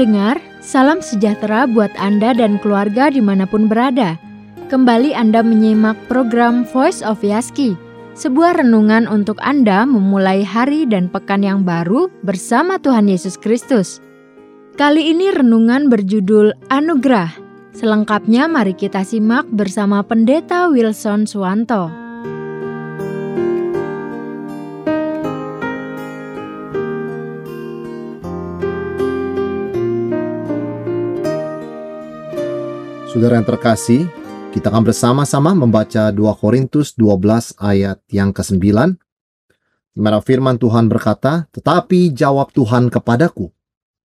pendengar, salam sejahtera buat Anda dan keluarga di mana pun berada. Kembali Anda menyimak program Voice of Yaski, sebuah renungan untuk Anda memulai hari dan pekan yang baru bersama Tuhan Yesus Kristus. Kali ini renungan berjudul Anugerah. Selengkapnya mari kita simak bersama Pendeta Wilson Suwanto. Saudara yang terkasih, kita akan bersama-sama membaca 2 Korintus 12 ayat yang ke-9. Di mana firman Tuhan berkata, Tetapi jawab Tuhan kepadaku,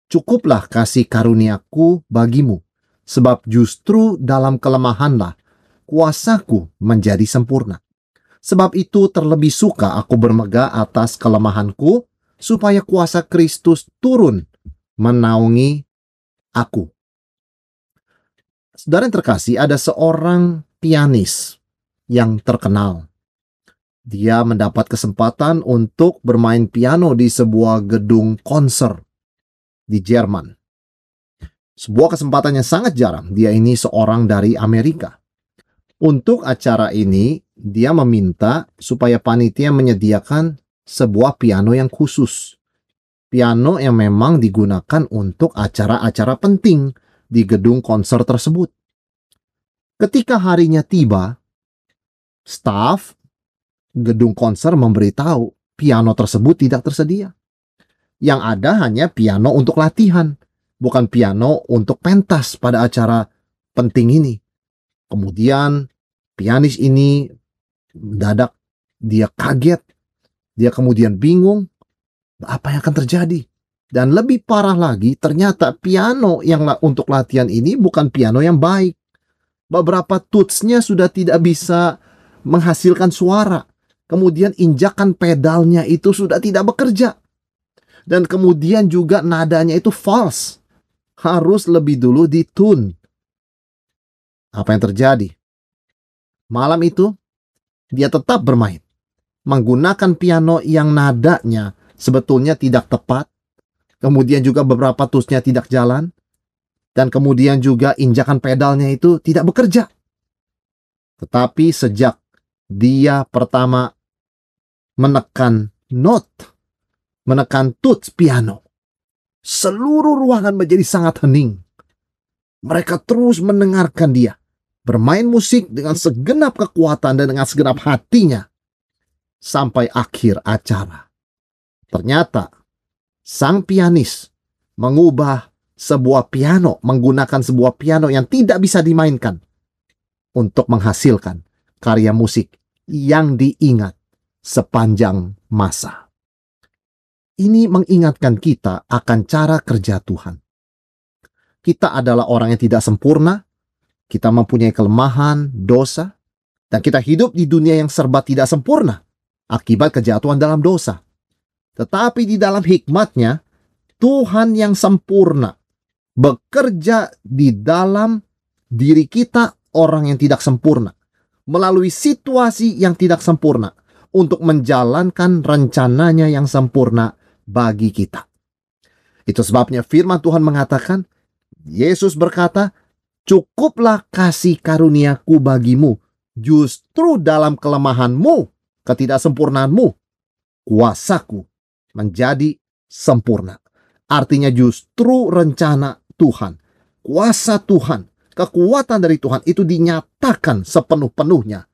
Cukuplah kasih karuniaku bagimu, sebab justru dalam kelemahanlah kuasaku menjadi sempurna. Sebab itu terlebih suka aku bermegah atas kelemahanku, supaya kuasa Kristus turun menaungi aku. Saudara yang terkasih, ada seorang pianis yang terkenal. Dia mendapat kesempatan untuk bermain piano di sebuah gedung konser di Jerman. Sebuah kesempatan yang sangat jarang. Dia ini seorang dari Amerika. Untuk acara ini, dia meminta supaya panitia menyediakan sebuah piano yang khusus. Piano yang memang digunakan untuk acara-acara penting di gedung konser tersebut. Ketika harinya tiba, staf gedung konser memberitahu piano tersebut tidak tersedia. Yang ada hanya piano untuk latihan, bukan piano untuk pentas pada acara penting ini. Kemudian pianis ini mendadak dia kaget, dia kemudian bingung apa yang akan terjadi. Dan lebih parah lagi, ternyata piano yang untuk latihan ini bukan piano yang baik. Beberapa tutsnya sudah tidak bisa menghasilkan suara. Kemudian injakan pedalnya itu sudah tidak bekerja. Dan kemudian juga nadanya itu false. Harus lebih dulu ditune. Apa yang terjadi? Malam itu, dia tetap bermain. Menggunakan piano yang nadanya sebetulnya tidak tepat kemudian juga beberapa tusnya tidak jalan, dan kemudian juga injakan pedalnya itu tidak bekerja. Tetapi sejak dia pertama menekan note, menekan tuts piano, seluruh ruangan menjadi sangat hening. Mereka terus mendengarkan dia bermain musik dengan segenap kekuatan dan dengan segenap hatinya sampai akhir acara. Ternyata sang pianis mengubah sebuah piano menggunakan sebuah piano yang tidak bisa dimainkan untuk menghasilkan karya musik yang diingat sepanjang masa. Ini mengingatkan kita akan cara kerja Tuhan. Kita adalah orang yang tidak sempurna, kita mempunyai kelemahan, dosa, dan kita hidup di dunia yang serba tidak sempurna akibat kejatuhan dalam dosa. Tetapi di dalam hikmatnya, Tuhan yang sempurna bekerja di dalam diri kita orang yang tidak sempurna. Melalui situasi yang tidak sempurna. Untuk menjalankan rencananya yang sempurna bagi kita. Itu sebabnya firman Tuhan mengatakan, Yesus berkata, Cukuplah kasih karuniaku bagimu, justru dalam kelemahanmu, ketidaksempurnaanmu, kuasaku menjadi sempurna. Artinya justru rencana Tuhan, kuasa Tuhan, kekuatan dari Tuhan itu dinyatakan sepenuh-penuhnya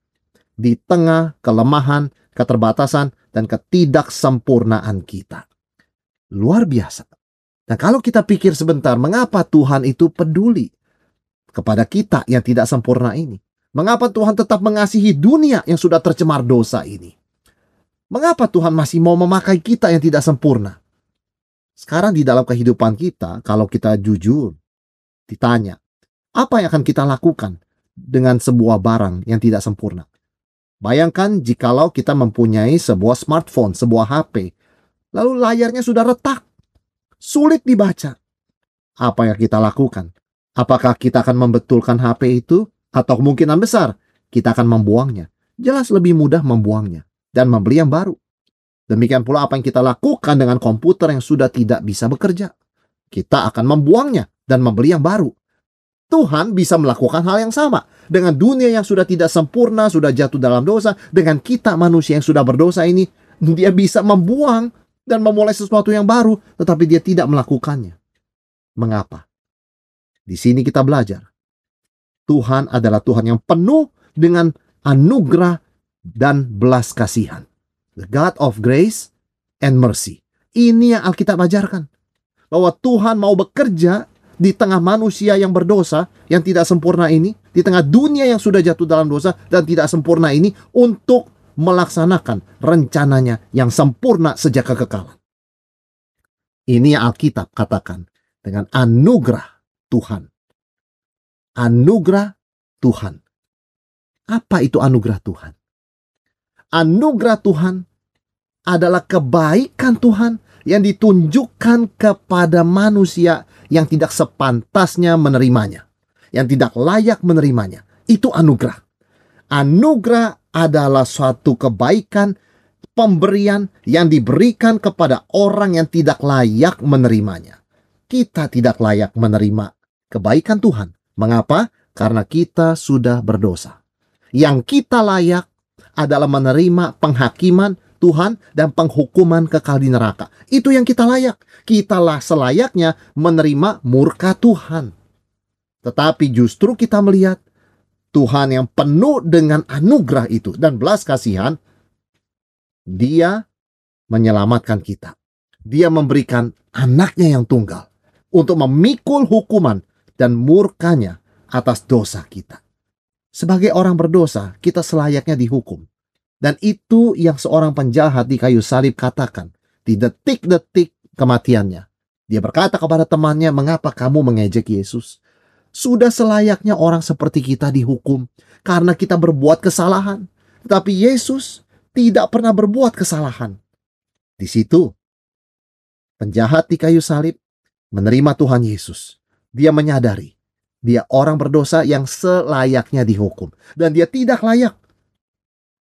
di tengah kelemahan, keterbatasan, dan ketidaksempurnaan kita. Luar biasa. Nah kalau kita pikir sebentar, mengapa Tuhan itu peduli kepada kita yang tidak sempurna ini? Mengapa Tuhan tetap mengasihi dunia yang sudah tercemar dosa ini? Mengapa Tuhan masih mau memakai kita yang tidak sempurna? Sekarang di dalam kehidupan kita, kalau kita jujur, ditanya, apa yang akan kita lakukan dengan sebuah barang yang tidak sempurna? Bayangkan jikalau kita mempunyai sebuah smartphone, sebuah HP, lalu layarnya sudah retak, sulit dibaca. Apa yang kita lakukan? Apakah kita akan membetulkan HP itu? Atau kemungkinan besar kita akan membuangnya? Jelas lebih mudah membuangnya dan membeli yang baru. Demikian pula apa yang kita lakukan dengan komputer yang sudah tidak bisa bekerja. kita akan membuangnya dan membeli yang baru. Tuhan bisa melakukan hal yang sama dengan dunia yang sudah tidak sempurna, sudah jatuh dalam dosa, dengan kita manusia yang sudah berdosa ini, dia bisa membuang dan memulai sesuatu yang baru, tetapi dia tidak melakukannya. Mengapa? Di sini kita belajar. Tuhan adalah Tuhan yang penuh dengan anugerah dan belas kasihan. The God of grace and mercy. Ini yang Alkitab ajarkan. Bahwa Tuhan mau bekerja di tengah manusia yang berdosa, yang tidak sempurna ini, di tengah dunia yang sudah jatuh dalam dosa dan tidak sempurna ini, untuk melaksanakan rencananya yang sempurna sejak kekekalan. Ini yang Alkitab katakan dengan anugerah Tuhan. Anugerah Tuhan. Apa itu anugerah Tuhan? Anugerah Tuhan adalah kebaikan Tuhan yang ditunjukkan kepada manusia yang tidak sepantasnya menerimanya, yang tidak layak menerimanya. Itu anugerah. Anugerah adalah suatu kebaikan pemberian yang diberikan kepada orang yang tidak layak menerimanya. Kita tidak layak menerima kebaikan Tuhan. Mengapa? Karena kita sudah berdosa. Yang kita layak adalah menerima penghakiman Tuhan dan penghukuman kekal di neraka. Itu yang kita layak. Kitalah selayaknya menerima murka Tuhan. Tetapi justru kita melihat Tuhan yang penuh dengan anugerah itu dan belas kasihan, dia menyelamatkan kita. Dia memberikan anaknya yang tunggal untuk memikul hukuman dan murkanya atas dosa kita. Sebagai orang berdosa, kita selayaknya dihukum. Dan itu yang seorang penjahat di kayu salib katakan di detik-detik kematiannya. Dia berkata kepada temannya, "Mengapa kamu mengejek Yesus? Sudah selayaknya orang seperti kita dihukum karena kita berbuat kesalahan, tetapi Yesus tidak pernah berbuat kesalahan." Di situ, penjahat di kayu salib menerima Tuhan Yesus. Dia menyadari dia orang berdosa yang selayaknya dihukum, dan dia tidak layak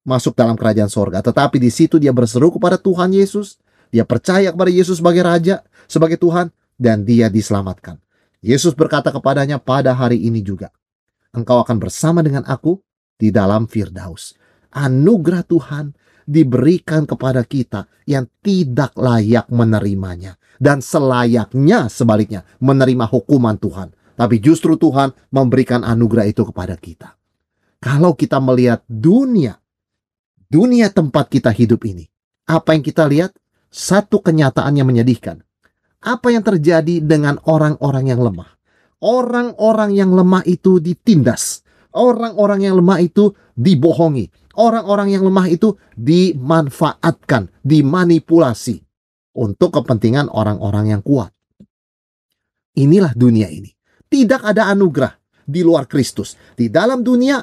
masuk dalam kerajaan sorga. Tetapi di situ dia berseru kepada Tuhan Yesus. Dia percaya kepada Yesus sebagai Raja, sebagai Tuhan, dan dia diselamatkan. Yesus berkata kepadanya pada hari ini juga, engkau akan bersama dengan aku di dalam Firdaus. Anugerah Tuhan diberikan kepada kita yang tidak layak menerimanya. Dan selayaknya sebaliknya menerima hukuman Tuhan. Tapi justru Tuhan memberikan anugerah itu kepada kita. Kalau kita melihat dunia dunia tempat kita hidup ini. Apa yang kita lihat? Satu kenyataan yang menyedihkan. Apa yang terjadi dengan orang-orang yang lemah? Orang-orang yang lemah itu ditindas. Orang-orang yang lemah itu dibohongi. Orang-orang yang lemah itu dimanfaatkan, dimanipulasi untuk kepentingan orang-orang yang kuat. Inilah dunia ini. Tidak ada anugerah di luar Kristus. Di dalam dunia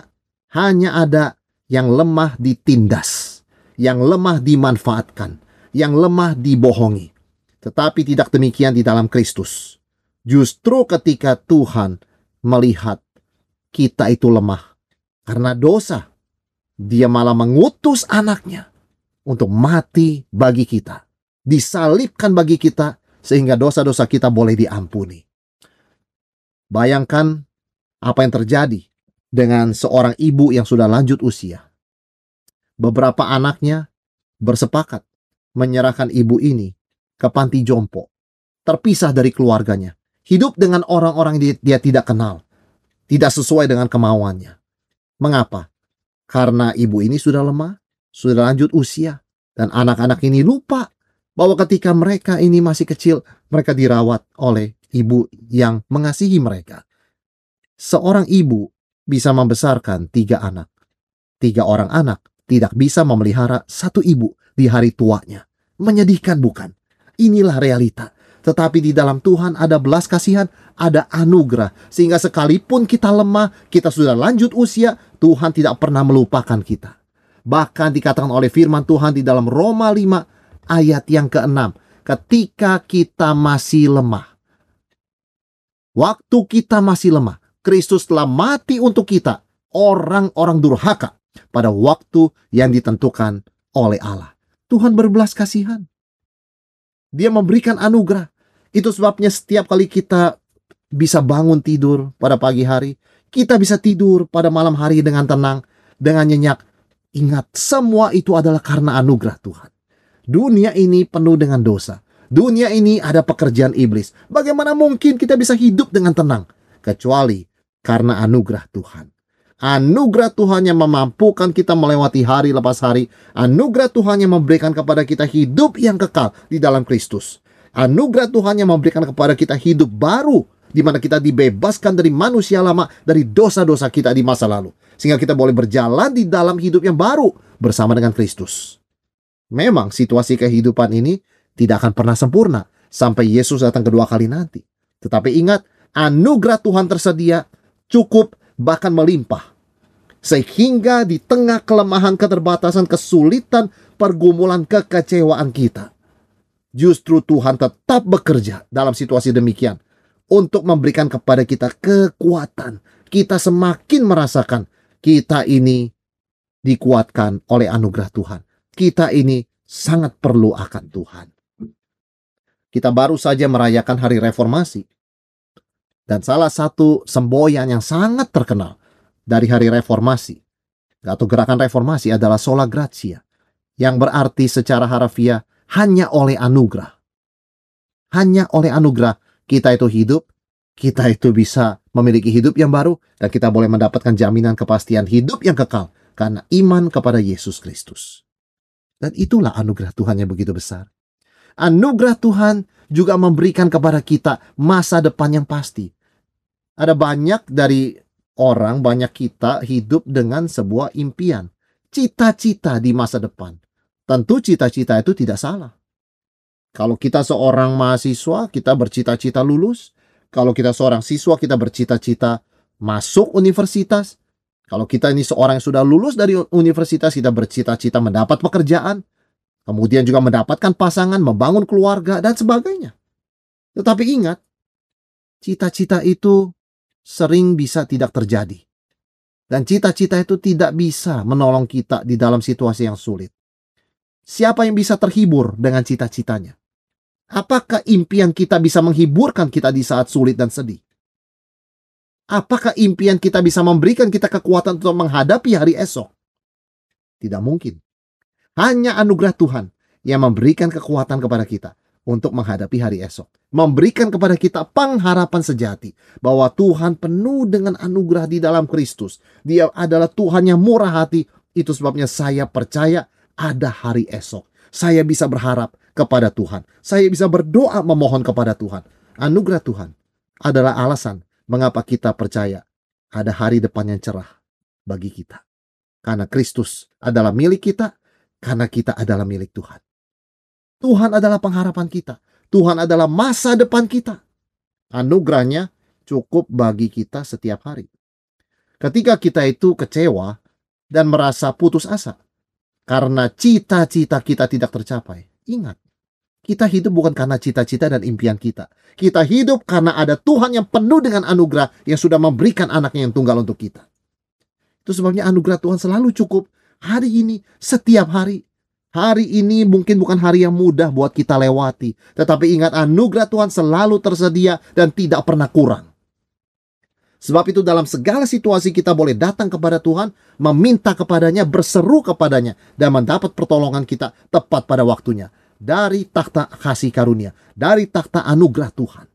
hanya ada yang lemah ditindas, yang lemah dimanfaatkan, yang lemah dibohongi. Tetapi tidak demikian di dalam Kristus. Justru ketika Tuhan melihat kita itu lemah karena dosa, dia malah mengutus anaknya untuk mati bagi kita, disalibkan bagi kita sehingga dosa-dosa kita boleh diampuni. Bayangkan apa yang terjadi dengan seorang ibu yang sudah lanjut usia. Beberapa anaknya bersepakat menyerahkan ibu ini ke panti jompo, terpisah dari keluarganya, hidup dengan orang-orang dia, dia tidak kenal, tidak sesuai dengan kemauannya. Mengapa? Karena ibu ini sudah lemah, sudah lanjut usia, dan anak-anak ini lupa bahwa ketika mereka ini masih kecil, mereka dirawat oleh ibu yang mengasihi mereka. Seorang ibu bisa membesarkan tiga anak. Tiga orang anak tidak bisa memelihara satu ibu di hari tuanya. Menyedihkan bukan? Inilah realita. Tetapi di dalam Tuhan ada belas kasihan, ada anugerah. Sehingga sekalipun kita lemah, kita sudah lanjut usia, Tuhan tidak pernah melupakan kita. Bahkan dikatakan oleh firman Tuhan di dalam Roma 5 ayat yang ke-6. Ketika kita masih lemah. Waktu kita masih lemah. Kristus telah mati untuk kita, orang-orang durhaka, pada waktu yang ditentukan oleh Allah. Tuhan berbelas kasihan. Dia memberikan anugerah. Itu sebabnya setiap kali kita bisa bangun tidur pada pagi hari, kita bisa tidur pada malam hari dengan tenang, dengan nyenyak. Ingat, semua itu adalah karena anugerah Tuhan. Dunia ini penuh dengan dosa. Dunia ini ada pekerjaan iblis. Bagaimana mungkin kita bisa hidup dengan tenang? Kecuali karena anugerah Tuhan. Anugerah Tuhan yang memampukan kita melewati hari lepas hari. Anugerah Tuhan yang memberikan kepada kita hidup yang kekal di dalam Kristus. Anugerah Tuhan yang memberikan kepada kita hidup baru di mana kita dibebaskan dari manusia lama dari dosa-dosa kita di masa lalu sehingga kita boleh berjalan di dalam hidup yang baru bersama dengan Kristus. Memang situasi kehidupan ini tidak akan pernah sempurna sampai Yesus datang kedua kali nanti. Tetapi ingat, anugerah Tuhan tersedia cukup bahkan melimpah. Sehingga di tengah kelemahan, keterbatasan, kesulitan, pergumulan, kekecewaan kita, justru Tuhan tetap bekerja dalam situasi demikian untuk memberikan kepada kita kekuatan. Kita semakin merasakan kita ini dikuatkan oleh anugerah Tuhan. Kita ini sangat perlu akan Tuhan. Kita baru saja merayakan hari reformasi. Dan salah satu semboyan yang sangat terkenal dari hari reformasi atau gerakan reformasi adalah sola gratia yang berarti secara harfiah hanya oleh anugerah. Hanya oleh anugerah kita itu hidup, kita itu bisa memiliki hidup yang baru dan kita boleh mendapatkan jaminan kepastian hidup yang kekal karena iman kepada Yesus Kristus. Dan itulah anugerah Tuhan yang begitu besar. Anugerah Tuhan juga memberikan kepada kita masa depan yang pasti. Ada banyak dari orang, banyak kita hidup dengan sebuah impian, cita-cita di masa depan. Tentu cita-cita itu tidak salah. Kalau kita seorang mahasiswa, kita bercita-cita lulus. Kalau kita seorang siswa, kita bercita-cita masuk universitas. Kalau kita ini seorang yang sudah lulus dari universitas, kita bercita-cita mendapat pekerjaan. Kemudian juga mendapatkan pasangan, membangun keluarga, dan sebagainya. Tetapi ingat, cita-cita itu sering bisa tidak terjadi. Dan cita-cita itu tidak bisa menolong kita di dalam situasi yang sulit. Siapa yang bisa terhibur dengan cita-citanya? Apakah impian kita bisa menghiburkan kita di saat sulit dan sedih? Apakah impian kita bisa memberikan kita kekuatan untuk menghadapi hari esok? Tidak mungkin. Hanya anugerah Tuhan yang memberikan kekuatan kepada kita untuk menghadapi hari esok. Memberikan kepada kita pengharapan sejati bahwa Tuhan penuh dengan anugerah di dalam Kristus. Dia adalah Tuhan yang murah hati. Itu sebabnya saya percaya ada hari esok. Saya bisa berharap kepada Tuhan. Saya bisa berdoa memohon kepada Tuhan. Anugerah Tuhan adalah alasan mengapa kita percaya ada hari depan yang cerah bagi kita. Karena Kristus adalah milik kita, karena kita adalah milik Tuhan. Tuhan adalah pengharapan kita. Tuhan adalah masa depan kita. Anugerahnya cukup bagi kita setiap hari. Ketika kita itu kecewa dan merasa putus asa karena cita-cita kita tidak tercapai, ingat, kita hidup bukan karena cita-cita dan impian kita. Kita hidup karena ada Tuhan yang penuh dengan anugerah yang sudah memberikan anaknya yang tunggal untuk kita. Itu sebabnya anugerah Tuhan selalu cukup hari ini, setiap hari. Hari ini mungkin bukan hari yang mudah buat kita lewati, tetapi ingat anugerah Tuhan selalu tersedia dan tidak pernah kurang. Sebab itu dalam segala situasi kita boleh datang kepada Tuhan, meminta kepadanya, berseru kepadanya, dan mendapat pertolongan kita tepat pada waktunya. Dari takhta kasih karunia, dari takhta anugerah Tuhan.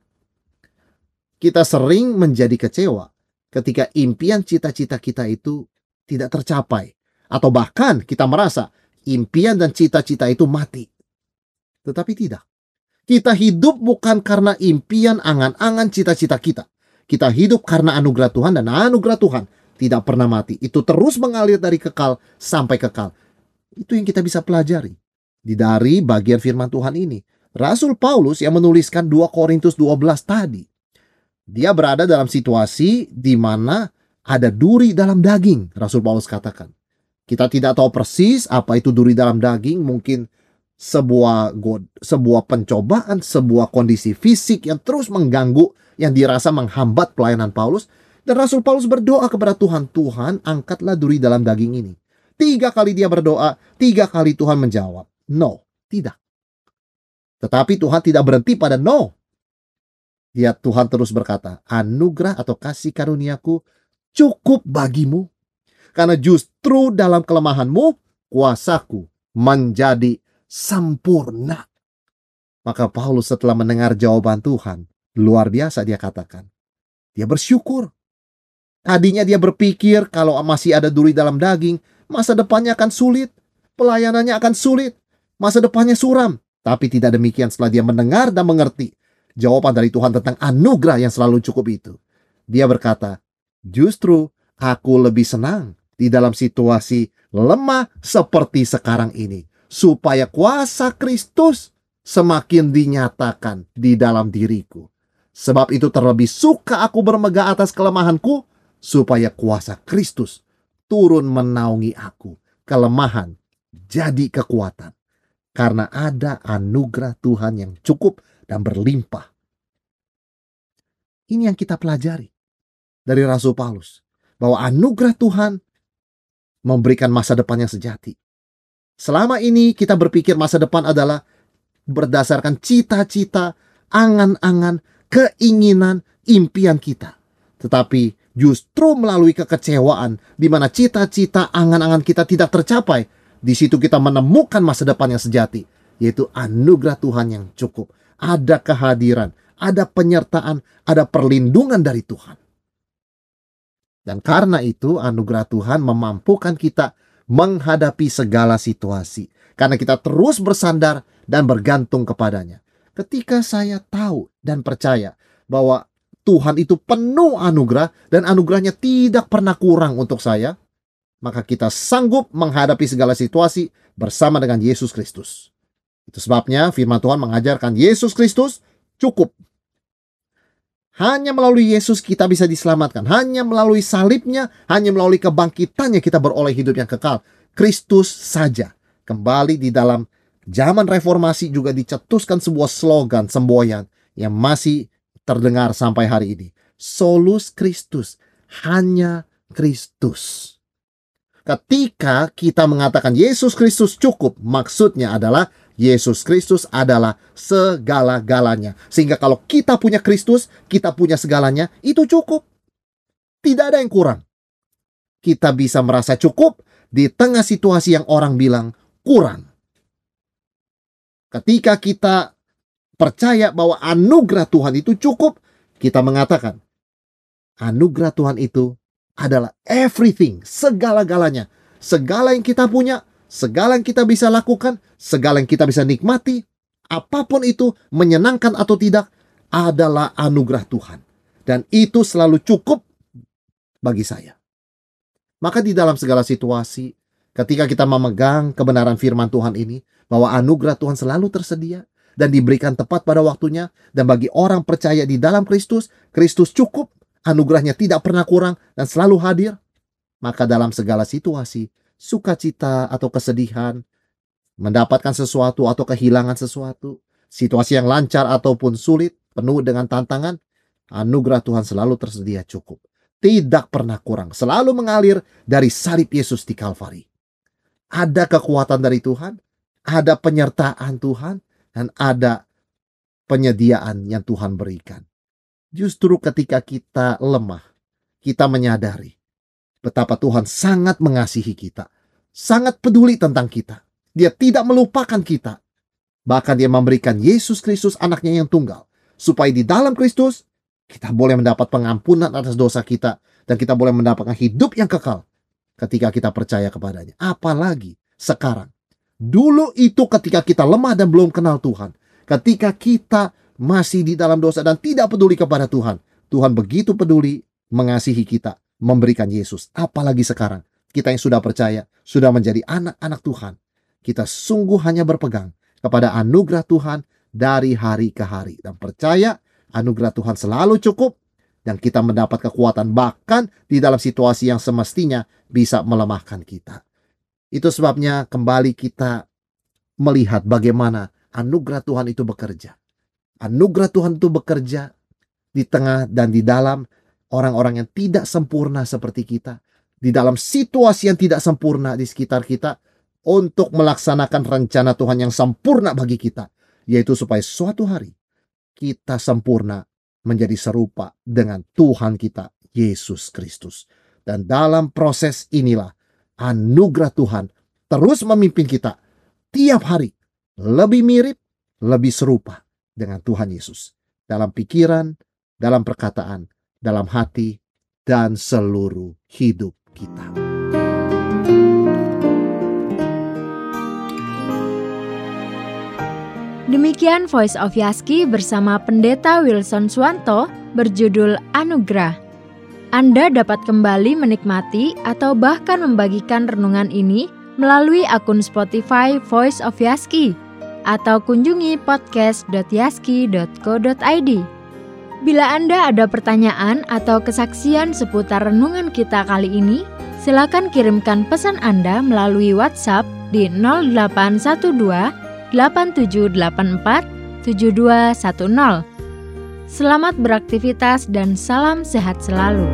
Kita sering menjadi kecewa ketika impian cita-cita kita itu tidak tercapai. Atau bahkan kita merasa impian dan cita-cita itu mati. Tetapi tidak. Kita hidup bukan karena impian, angan-angan, cita-cita kita. Kita hidup karena anugerah Tuhan dan anugerah Tuhan tidak pernah mati. Itu terus mengalir dari kekal sampai kekal. Itu yang kita bisa pelajari. Di dari bagian firman Tuhan ini. Rasul Paulus yang menuliskan 2 Korintus 12 tadi. Dia berada dalam situasi di mana ada duri dalam daging, Rasul Paulus katakan. Kita tidak tahu persis apa itu duri dalam daging, mungkin sebuah god, sebuah pencobaan, sebuah kondisi fisik yang terus mengganggu, yang dirasa menghambat pelayanan Paulus. Dan Rasul Paulus berdoa kepada Tuhan, Tuhan angkatlah duri dalam daging ini. Tiga kali dia berdoa, tiga kali Tuhan menjawab, no, tidak. Tetapi Tuhan tidak berhenti pada no. Dia Tuhan terus berkata, anugerah atau kasih karuniaku cukup bagimu. Karena justru dalam kelemahanmu, kuasaku menjadi sempurna. Maka Paulus setelah mendengar jawaban Tuhan, luar biasa dia katakan. Dia bersyukur. Tadinya dia berpikir kalau masih ada duri dalam daging, masa depannya akan sulit, pelayanannya akan sulit, masa depannya suram. Tapi tidak demikian setelah dia mendengar dan mengerti jawaban dari Tuhan tentang anugerah yang selalu cukup itu. Dia berkata, justru aku lebih senang di dalam situasi lemah seperti sekarang ini. Supaya kuasa Kristus semakin dinyatakan di dalam diriku. Sebab itu terlebih suka aku bermegah atas kelemahanku, supaya kuasa Kristus turun menaungi aku. Kelemahan jadi kekuatan. Karena ada anugerah Tuhan yang cukup dan berlimpah. Ini yang kita pelajari dari Rasul Paulus. Bahwa anugerah Tuhan memberikan masa depan yang sejati. Selama ini kita berpikir masa depan adalah berdasarkan cita-cita, angan-angan, keinginan, impian kita. Tetapi justru melalui kekecewaan di mana cita-cita, angan-angan kita tidak tercapai, di situ kita menemukan masa depan yang sejati, yaitu anugerah Tuhan yang cukup ada kehadiran, ada penyertaan, ada perlindungan dari Tuhan. Dan karena itu anugerah Tuhan memampukan kita menghadapi segala situasi. Karena kita terus bersandar dan bergantung kepadanya. Ketika saya tahu dan percaya bahwa Tuhan itu penuh anugerah dan anugerahnya tidak pernah kurang untuk saya, maka kita sanggup menghadapi segala situasi bersama dengan Yesus Kristus. Itu sebabnya firman Tuhan mengajarkan Yesus Kristus cukup. Hanya melalui Yesus kita bisa diselamatkan. Hanya melalui salibnya, hanya melalui kebangkitannya kita beroleh hidup yang kekal. Kristus saja. Kembali di dalam zaman reformasi juga dicetuskan sebuah slogan semboyan yang masih terdengar sampai hari ini. Solus Kristus. Hanya Kristus. Ketika kita mengatakan Yesus Kristus cukup, maksudnya adalah Yesus Kristus adalah segala-galanya. Sehingga kalau kita punya Kristus, kita punya segalanya, itu cukup. Tidak ada yang kurang. Kita bisa merasa cukup di tengah situasi yang orang bilang kurang. Ketika kita percaya bahwa anugerah Tuhan itu cukup, kita mengatakan anugerah Tuhan itu adalah everything, segala-galanya. Segala yang kita punya, segala yang kita bisa lakukan, segala yang kita bisa nikmati, apa pun itu menyenangkan atau tidak adalah anugerah Tuhan. Dan itu selalu cukup bagi saya. Maka di dalam segala situasi, ketika kita memegang kebenaran firman Tuhan ini, bahwa anugerah Tuhan selalu tersedia dan diberikan tepat pada waktunya, dan bagi orang percaya di dalam Kristus, Kristus cukup, anugerahnya tidak pernah kurang dan selalu hadir, maka dalam segala situasi, sukacita atau kesedihan, mendapatkan sesuatu atau kehilangan sesuatu, situasi yang lancar ataupun sulit, penuh dengan tantangan, anugerah Tuhan selalu tersedia cukup. Tidak pernah kurang, selalu mengalir dari salib Yesus di Kalvari. Ada kekuatan dari Tuhan, ada penyertaan Tuhan, dan ada penyediaan yang Tuhan berikan. Justru ketika kita lemah, kita menyadari betapa Tuhan sangat mengasihi kita, sangat peduli tentang kita. Dia tidak melupakan kita. Bahkan dia memberikan Yesus Kristus anaknya yang tunggal. Supaya di dalam Kristus, kita boleh mendapat pengampunan atas dosa kita. Dan kita boleh mendapatkan hidup yang kekal ketika kita percaya kepadanya. Apalagi sekarang. Dulu itu ketika kita lemah dan belum kenal Tuhan. Ketika kita masih di dalam dosa dan tidak peduli kepada Tuhan. Tuhan begitu peduli mengasihi kita memberikan Yesus. Apalagi sekarang, kita yang sudah percaya, sudah menjadi anak-anak Tuhan. Kita sungguh hanya berpegang kepada anugerah Tuhan dari hari ke hari. Dan percaya anugerah Tuhan selalu cukup dan kita mendapat kekuatan bahkan di dalam situasi yang semestinya bisa melemahkan kita. Itu sebabnya kembali kita melihat bagaimana anugerah Tuhan itu bekerja. Anugerah Tuhan itu bekerja di tengah dan di dalam orang-orang yang tidak sempurna seperti kita, di dalam situasi yang tidak sempurna di sekitar kita, untuk melaksanakan rencana Tuhan yang sempurna bagi kita, yaitu supaya suatu hari kita sempurna menjadi serupa dengan Tuhan kita Yesus Kristus. Dan dalam proses inilah anugerah Tuhan terus memimpin kita tiap hari lebih mirip, lebih serupa dengan Tuhan Yesus dalam pikiran, dalam perkataan, dalam hati, dan seluruh hidup kita. Demikian Voice of Yaski bersama Pendeta Wilson Swanto berjudul Anugerah. Anda dapat kembali menikmati atau bahkan membagikan renungan ini melalui akun Spotify Voice of Yaski atau kunjungi podcast.yaski.co.id. Bila Anda ada pertanyaan atau kesaksian seputar renungan kita kali ini, silakan kirimkan pesan Anda melalui WhatsApp di 0812 8784 7210. Selamat beraktivitas dan salam sehat selalu.